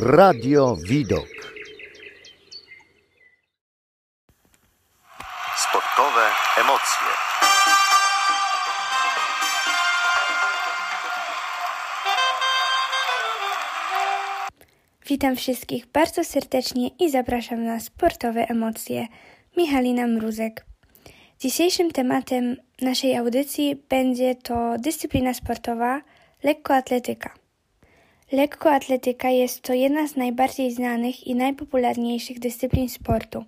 Radio Widok. Sportowe emocje. Witam wszystkich bardzo serdecznie i zapraszam na sportowe emocje. Michalina Mruzek. Dzisiejszym tematem naszej audycji będzie to dyscyplina sportowa lekkoatletyka. Lekkoatletyka jest to jedna z najbardziej znanych i najpopularniejszych dyscyplin sportu.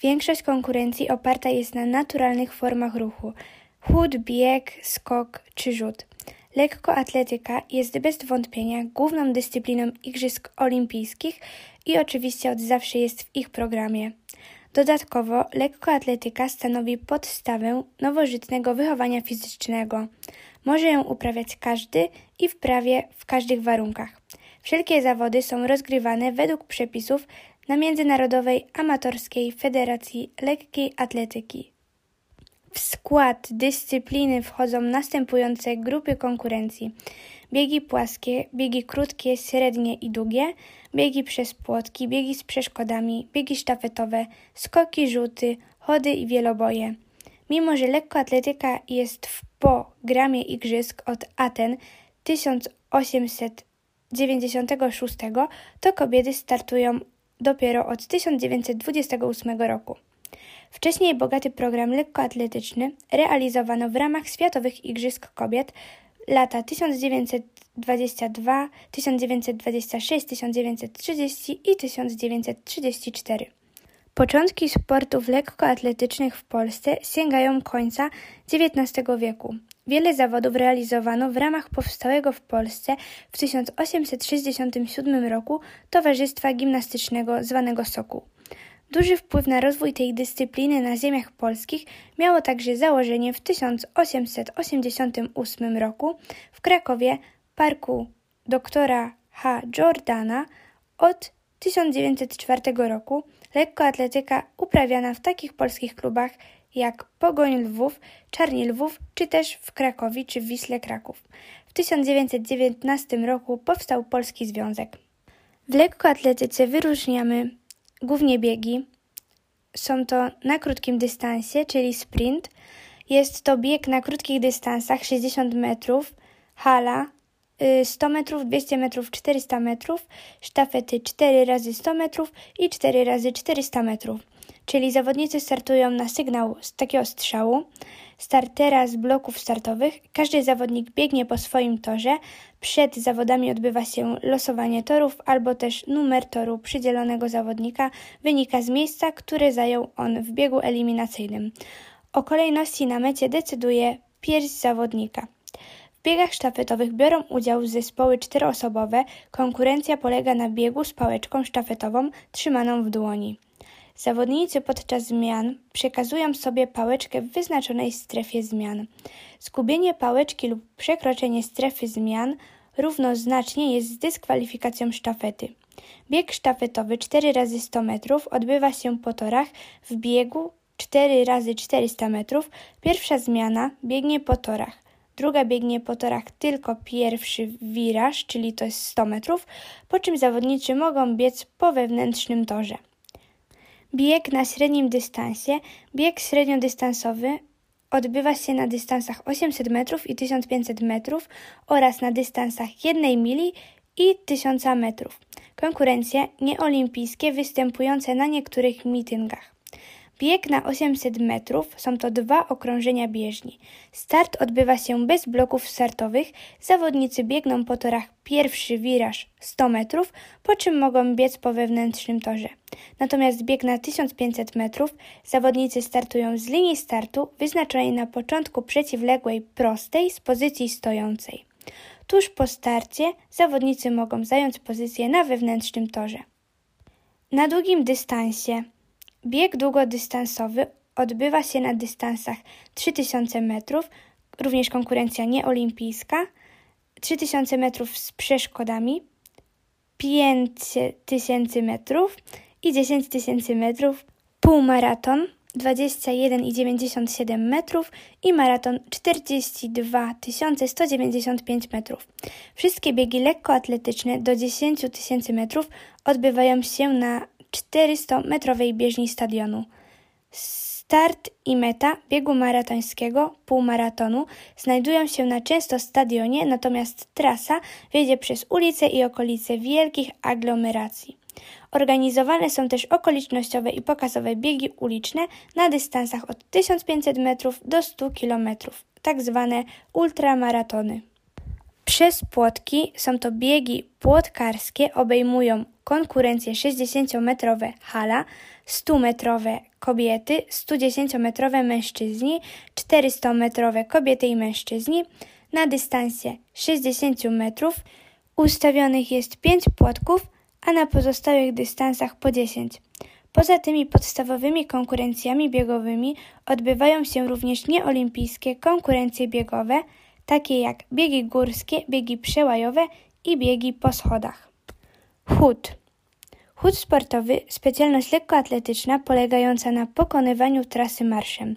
Większość konkurencji oparta jest na naturalnych formach ruchu: chód, bieg, skok czy rzut. Lekkoatletyka jest bez wątpienia główną dyscypliną Igrzysk Olimpijskich i oczywiście od zawsze jest w ich programie. Dodatkowo lekkoatletyka stanowi podstawę nowożytnego wychowania fizycznego. Może ją uprawiać każdy i w prawie w każdych warunkach. Wszelkie zawody są rozgrywane według przepisów na Międzynarodowej Amatorskiej Federacji Lekkiej Atletyki. W skład dyscypliny wchodzą następujące grupy konkurencji: biegi płaskie, biegi krótkie, średnie i długie, biegi przez płotki, biegi z przeszkodami, biegi sztafetowe, skoki, rzuty, chody i wieloboje. Mimo, że lekkoatletyka jest w programie igrzysk od Aten 1896, to kobiety startują dopiero od 1928 roku. Wcześniej bogaty program lekkoatletyczny realizowano w ramach Światowych Igrzysk Kobiet lata 1922, 1926, 1930 i 1934. Początki sportów lekkoatletycznych w Polsce sięgają końca XIX wieku. Wiele zawodów realizowano w ramach powstałego w Polsce w 1867 roku Towarzystwa Gimnastycznego zwanego Sokół. Duży wpływ na rozwój tej dyscypliny na ziemiach polskich miało także założenie w 1888 roku w Krakowie parku doktora H. Jordana. Od 1904 roku lekkoatletyka uprawiana w takich polskich klubach jak Pogoń Lwów, Czarni Lwów, czy też w Krakowie czy w Wiśle Kraków. W 1919 roku powstał Polski Związek. W lekkoatletyce wyróżniamy głównie biegi. Są to na krótkim dystansie, czyli sprint. Jest to bieg na krótkich dystansach 60 metrów, hala 100 y, metrów, 200 metrów, 400 metrów, sztafety 4 razy 100 metrów i 4 razy 400 metrów. Czyli zawodnicy startują na sygnał z takiego strzału, startera z bloków startowych. Każdy zawodnik biegnie po swoim torze. Przed zawodami odbywa się losowanie torów albo też numer toru przydzielonego zawodnika wynika z miejsca, które zajął on w biegu eliminacyjnym. O kolejności na mecie decyduje pierś zawodnika. W biegach sztafetowych biorą udział zespoły czteroosobowe. Konkurencja polega na biegu z pałeczką sztafetową trzymaną w dłoni. Zawodnicy podczas zmian przekazują sobie pałeczkę w wyznaczonej strefie zmian. Zgubienie pałeczki lub przekroczenie strefy zmian równoznacznie jest z dyskwalifikacją sztafety. Bieg sztafetowy 4 razy 100 metrów odbywa się po torach w biegu 4 razy 400 metrów. Pierwsza zmiana biegnie po torach. Druga biegnie po torach tylko pierwszy wiraż, czyli to jest 100 metrów, po czym zawodnicy mogą biec po wewnętrznym torze. Bieg na średnim dystansie. Bieg średniodystansowy odbywa się na dystansach 800 metrów i 1500 metrów oraz na dystansach 1 mili i 1000 metrów. Konkurencje nieolimpijskie występujące na niektórych mityngach. Bieg na 800 metrów są to dwa okrążenia bieżni. Start odbywa się bez bloków startowych. Zawodnicy biegną po torach pierwszy wiraż 100 metrów, po czym mogą biec po wewnętrznym torze. Natomiast bieg na 1500 metrów zawodnicy startują z linii startu wyznaczonej na początku przeciwległej prostej z pozycji stojącej. Tuż po starcie zawodnicy mogą zająć pozycję na wewnętrznym torze. Na długim dystansie Bieg długodystansowy odbywa się na dystansach 3000 metrów, również konkurencja nieolimpijska, 3000 metrów z przeszkodami, 5000 metrów i 10 tysięcy metrów półmaraton. 21,97 metrów i maraton 42 195 metrów. Wszystkie biegi lekkoatletyczne do 10 tysięcy metrów odbywają się na 400-metrowej bieżni stadionu. Start i meta biegu maratońskiego, półmaratonu, znajdują się na często stadionie, natomiast trasa wiedzie przez ulice i okolice wielkich aglomeracji. Organizowane są też okolicznościowe i pokazowe biegi uliczne na dystansach od 1500 metrów do 100 km, tak zwane ultramaratony. Przez płotki są to biegi płotkarskie, obejmują konkurencje 60-metrowe hala, 100-metrowe kobiety, 110-metrowe mężczyźni, 400-metrowe kobiety i mężczyźni. Na dystansie 60 metrów ustawionych jest 5 płotków, a na pozostałych dystansach po 10. Poza tymi podstawowymi konkurencjami biegowymi odbywają się również nieolimpijskie konkurencje biegowe, takie jak biegi górskie, biegi przełajowe i biegi po schodach. Chód. Chód sportowy, specjalność lekkoatletyczna polegająca na pokonywaniu trasy marszem.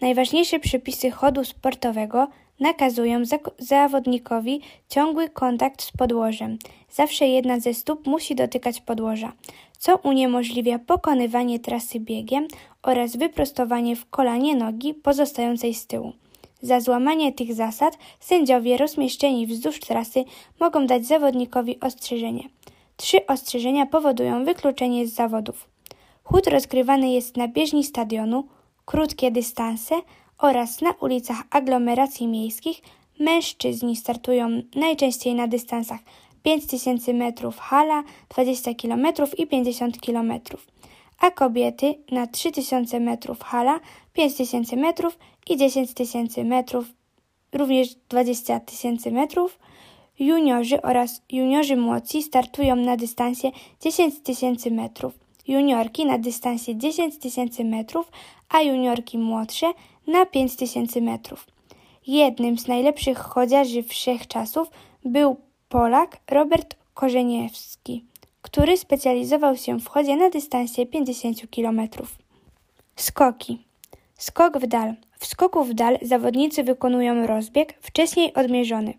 Najważniejsze przepisy chodu sportowego nakazują zawodnikowi ciągły kontakt z podłożem. Zawsze jedna ze stóp musi dotykać podłoża, co uniemożliwia pokonywanie trasy biegiem oraz wyprostowanie w kolanie nogi pozostającej z tyłu. Za złamanie tych zasad sędziowie rozmieszczeni wzdłuż trasy mogą dać zawodnikowi ostrzeżenie. Trzy ostrzeżenia powodują wykluczenie z zawodów. Chód rozgrywany jest na bieżni stadionu, krótkie dystanse oraz na ulicach aglomeracji miejskich. Mężczyźni startują najczęściej na dystansach 5000 metrów hala, 20 km i 50 km, a kobiety na 3000 metrów hala, 5000 metrów i 10 tysięcy metrów, również 20 tysięcy metrów. Juniorzy oraz juniorzy młodsi startują na dystansie 10 tysięcy metrów, juniorki na dystansie 10 tysięcy metrów, a juniorki młodsze na 5 tysięcy metrów. Jednym z najlepszych chodziarzy wszechczasów był Polak Robert Korzeniewski, który specjalizował się w chodzie na dystansie 50 km. Skoki. Skok w dal. W skoku w dal zawodnicy wykonują rozbieg wcześniej odmierzony.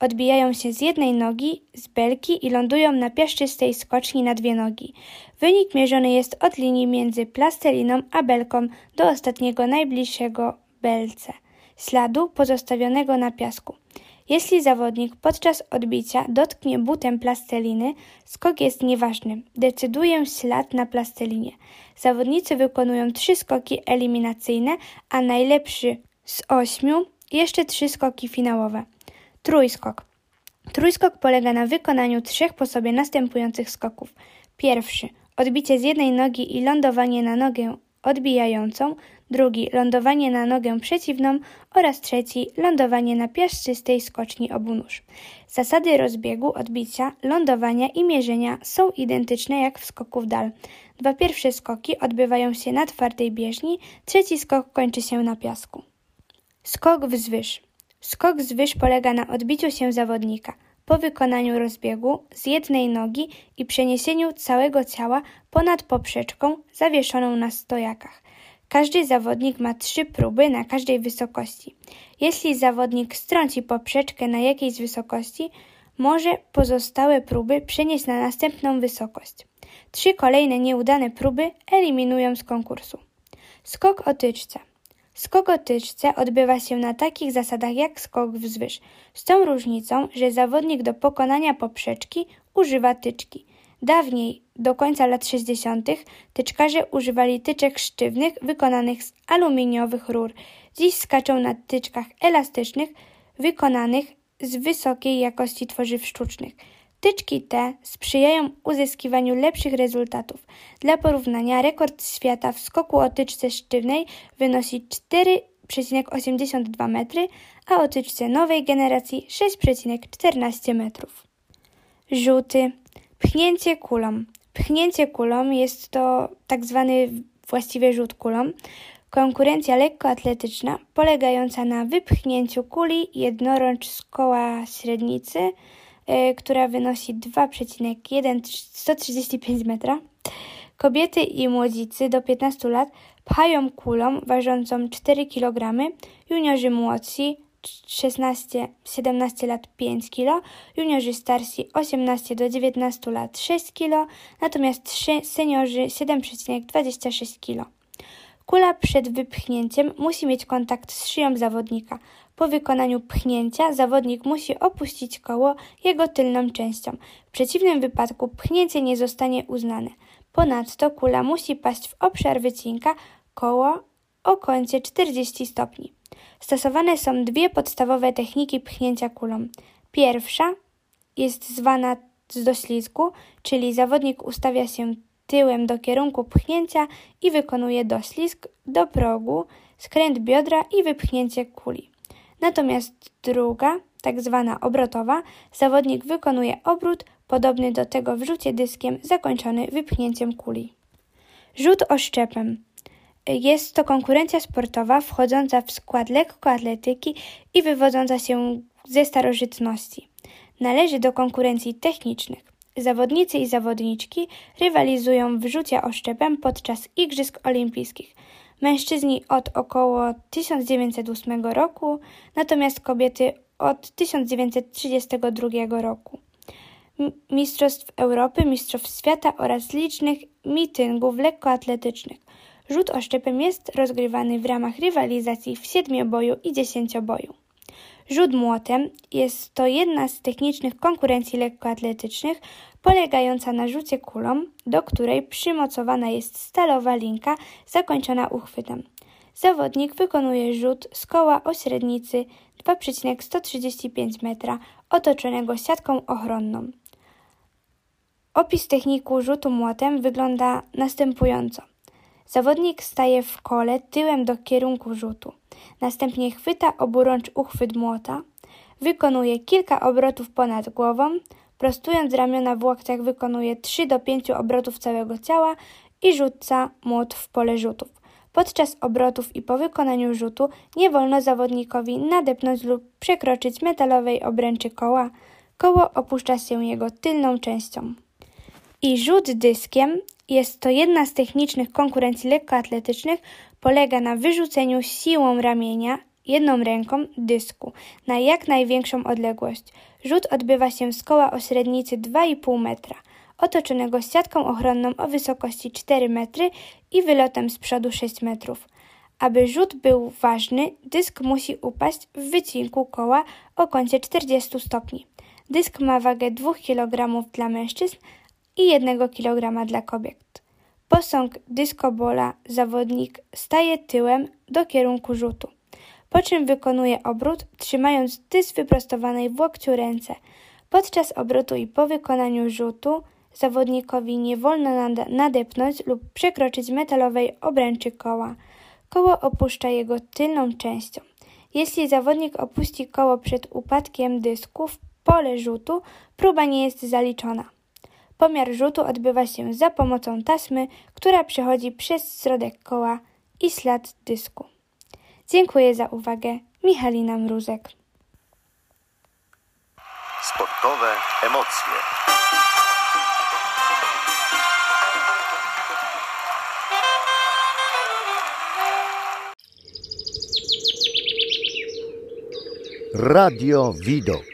Odbijają się z jednej nogi, z belki i lądują na piaszczystej skoczni na dwie nogi. Wynik mierzony jest od linii między plasteliną a belką do ostatniego najbliższego belce, śladu pozostawionego na piasku. Jeśli zawodnik podczas odbicia dotknie butem plasteliny, skok jest nieważny. Decyduje ślad na plastelinie. Zawodnicy wykonują trzy skoki eliminacyjne, a najlepszy z ośmiu jeszcze trzy skoki finałowe. Trójskok. Trójskok polega na wykonaniu trzech po sobie następujących skoków. Pierwszy odbicie z jednej nogi i lądowanie na nogę odbijającą, drugi lądowanie na nogę przeciwną oraz trzeci lądowanie na piaszczystej skoczni obu nóż. Zasady rozbiegu, odbicia, lądowania i mierzenia są identyczne jak w skoku w dal. Dwa pierwsze skoki odbywają się na twardej bieżni, trzeci skok kończy się na piasku. Skok wzwyż. Skok wzwyż polega na odbiciu się zawodnika po wykonaniu rozbiegu z jednej nogi i przeniesieniu całego ciała ponad poprzeczką zawieszoną na stojakach. Każdy zawodnik ma trzy próby na każdej wysokości. Jeśli zawodnik strąci poprzeczkę na jakiejś wysokości, może pozostałe próby przenieść na następną wysokość. Trzy kolejne nieudane próby eliminują z konkursu. Skok o tyczce. Skok o tyczce odbywa się na takich zasadach jak skok wzwyż, z tą różnicą, że zawodnik do pokonania poprzeczki używa tyczki. Dawniej, do końca lat 60., tyczkarze używali tyczek sztywnych wykonanych z aluminiowych rur. Dziś skaczą na tyczkach elastycznych wykonanych z wysokiej jakości tworzyw sztucznych. Tyczki te sprzyjają uzyskiwaniu lepszych rezultatów. Dla porównania rekord świata w skoku o tyczce sztywnej wynosi 4,82 metry, a o tyczce nowej generacji 6,14 metrów. Rzuty. Pchnięcie kulą. Pchnięcie kulą jest to tak zwany właściwie rzut kulą. Konkurencja lekkoatletyczna polegająca na wypchnięciu kuli jednorącz z koła średnicy która wynosi 2,135 metra. Kobiety i młodzicy do 15 lat Pchają kulą ważącą 4 kg, juniorzy młodsi 16-17 lat 5 kg, juniorzy starsi 18 do 19 lat 6 kg, natomiast seniorzy 7,26 kg. Kula przed wypchnięciem musi mieć kontakt z szyją zawodnika. Po wykonaniu pchnięcia zawodnik musi opuścić koło jego tylną częścią. W przeciwnym wypadku pchnięcie nie zostanie uznane. Ponadto kula musi paść w obszar wycinka koło o kącie 40 stopni. Stosowane są dwie podstawowe techniki pchnięcia kulą. Pierwsza jest zwana z doślizgu, czyli zawodnik ustawia się tyłem do kierunku pchnięcia i wykonuje doślizg do progu, skręt biodra i wypchnięcie kuli. Natomiast druga, tak zwana obrotowa, zawodnik wykonuje obrót podobny do tego w rzucie dyskiem zakończony wypchnięciem kuli. Rzut oszczepem. Jest to konkurencja sportowa wchodząca w skład lekkoatletyki i wywodząca się ze starożytności. Należy do konkurencji technicznych. Zawodnicy i zawodniczki rywalizują w rzucie oszczepem podczas Igrzysk Olimpijskich. Mężczyźni od około 1908 roku, natomiast kobiety od 1932 roku. Mistrzostw Europy, Mistrzostw Świata oraz licznych mityngów lekkoatletycznych. Rzut oszczepem jest rozgrywany w ramach rywalizacji w siedmioboju i dziesięcioboju. Rzut młotem jest to jedna z technicznych konkurencji lekkoatletycznych polegająca na rzucie kulą, do której przymocowana jest stalowa linka zakończona uchwytem. Zawodnik wykonuje rzut z koła o średnicy 2,135 metra otoczonego siatką ochronną. Opis techniku rzutu młotem wygląda następująco. Zawodnik staje w kole tyłem do kierunku rzutu. Następnie chwyta oburącz uchwyt młota, wykonuje kilka obrotów ponad głową, prostując ramiona w łokciach wykonuje 3 do 5 obrotów całego ciała i rzuca młot w pole rzutów. Podczas obrotów i po wykonaniu rzutu nie wolno zawodnikowi nadepnąć lub przekroczyć metalowej obręczy koła. Koło opuszcza się jego tylną częścią. I rzut dyskiem jest to jedna z technicznych konkurencji lekkoatletycznych, polega na wyrzuceniu siłą ramienia jedną ręką dysku na jak największą odległość. Rzut odbywa się z koła o średnicy 2,5 metra, otoczonego siatką ochronną o wysokości 4 metry i wylotem z przodu 6 metrów. Aby rzut był ważny, dysk musi upaść w wycinku koła o kącie 40 stopni. Dysk ma wagę 2 kg dla mężczyzn i 1 kg dla kobiet. Posąg dyskobola zawodnik staje tyłem do kierunku rzutu po czym wykonuje obrót, trzymając dysk wyprostowanej w łokciu ręce. Podczas obrotu i po wykonaniu rzutu zawodnikowi nie wolno nadepnąć lub przekroczyć metalowej obręczy koła. Koło opuszcza jego tylną częścią. Jeśli zawodnik opuści koło przed upadkiem dysku w pole rzutu, próba nie jest zaliczona. Pomiar rzutu odbywa się za pomocą tasmy, która przechodzi przez środek koła i ślad dysku. Dziękuję za uwagę. Michalina Mruzek. Sportowe emocje. Radio Widok.